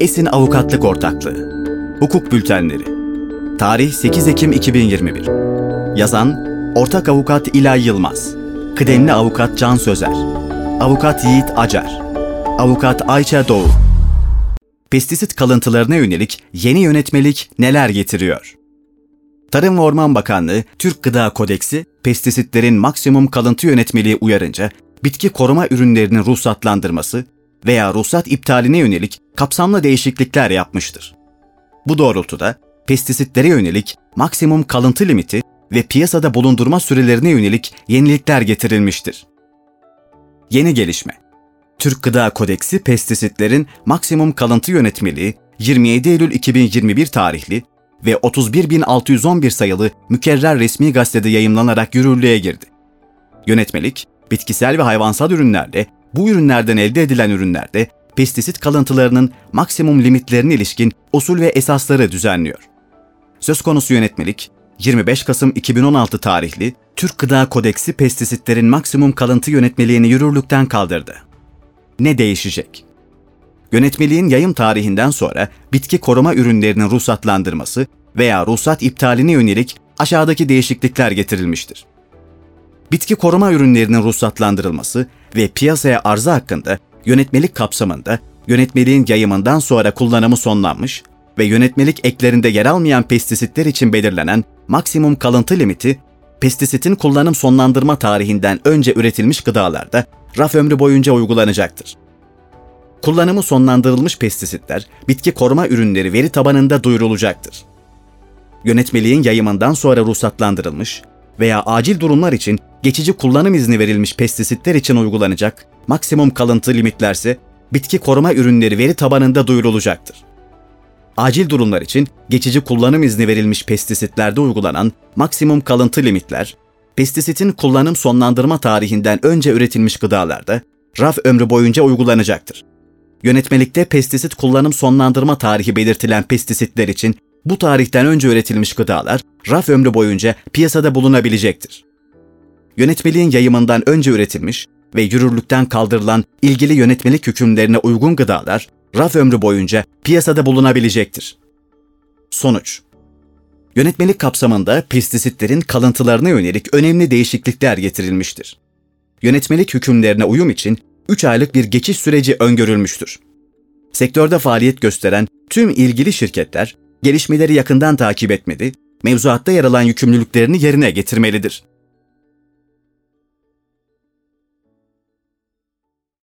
Esin Avukatlık Ortaklığı. Hukuk Bültenleri. Tarih 8 Ekim 2021 Yazan Ortak Avukat İlay Yılmaz. Kıdemli Avukat Can Sözer. Avukat Yiğit Acar. Avukat Ayça Doğu. Pestisit kalıntılarına yönelik yeni yönetmelik neler getiriyor? Tarım ve Orman Bakanlığı Türk Gıda Kodeksi pestisitlerin maksimum kalıntı yönetmeliği uyarınca bitki koruma ürünlerinin ruhsatlandırması veya ruhsat iptaline yönelik kapsamlı değişiklikler yapmıştır. Bu doğrultuda pestisitlere yönelik maksimum kalıntı limiti ve piyasada bulundurma sürelerine yönelik yenilikler getirilmiştir. Yeni gelişme Türk Gıda Kodeksi pestisitlerin maksimum kalıntı yönetmeliği 27 Eylül 2021 tarihli ve 31.611 sayılı mükerrer resmi gazetede yayımlanarak yürürlüğe girdi. Yönetmelik, bitkisel ve hayvansal ürünlerde, bu ürünlerden elde edilen ürünlerde pestisit kalıntılarının maksimum limitlerine ilişkin usul ve esasları düzenliyor. Söz konusu yönetmelik, 25 Kasım 2016 tarihli Türk Gıda Kodeksi pestisitlerin maksimum kalıntı yönetmeliğini yürürlükten kaldırdı. Ne değişecek? Yönetmeliğin yayım tarihinden sonra bitki koruma ürünlerinin ruhsatlandırması veya ruhsat iptaline yönelik aşağıdaki değişiklikler getirilmiştir. Bitki koruma ürünlerinin ruhsatlandırılması ve piyasaya arzı hakkında yönetmelik kapsamında yönetmeliğin yayımından sonra kullanımı sonlanmış ve yönetmelik eklerinde yer almayan pestisitler için belirlenen maksimum kalıntı limiti, pestisitin kullanım sonlandırma tarihinden önce üretilmiş gıdalarda raf ömrü boyunca uygulanacaktır. Kullanımı sonlandırılmış pestisitler, bitki koruma ürünleri veri tabanında duyurulacaktır. Yönetmeliğin yayımından sonra ruhsatlandırılmış veya acil durumlar için geçici kullanım izni verilmiş pestisitler için uygulanacak maksimum kalıntı limitlerse bitki koruma ürünleri veri tabanında duyurulacaktır. Acil durumlar için geçici kullanım izni verilmiş pestisitlerde uygulanan maksimum kalıntı limitler, pestisitin kullanım sonlandırma tarihinden önce üretilmiş gıdalarda raf ömrü boyunca uygulanacaktır. Yönetmelikte pestisit kullanım sonlandırma tarihi belirtilen pestisitler için bu tarihten önce üretilmiş gıdalar raf ömrü boyunca piyasada bulunabilecektir. Yönetmeliğin yayımından önce üretilmiş ve yürürlükten kaldırılan ilgili yönetmelik hükümlerine uygun gıdalar raf ömrü boyunca piyasada bulunabilecektir. Sonuç Yönetmelik kapsamında pestisitlerin kalıntılarına yönelik önemli değişiklikler getirilmiştir. Yönetmelik hükümlerine uyum için 3 aylık bir geçiş süreci öngörülmüştür. Sektörde faaliyet gösteren tüm ilgili şirketler gelişmeleri yakından takip etmeli, mevzuatta yer alan yükümlülüklerini yerine getirmelidir.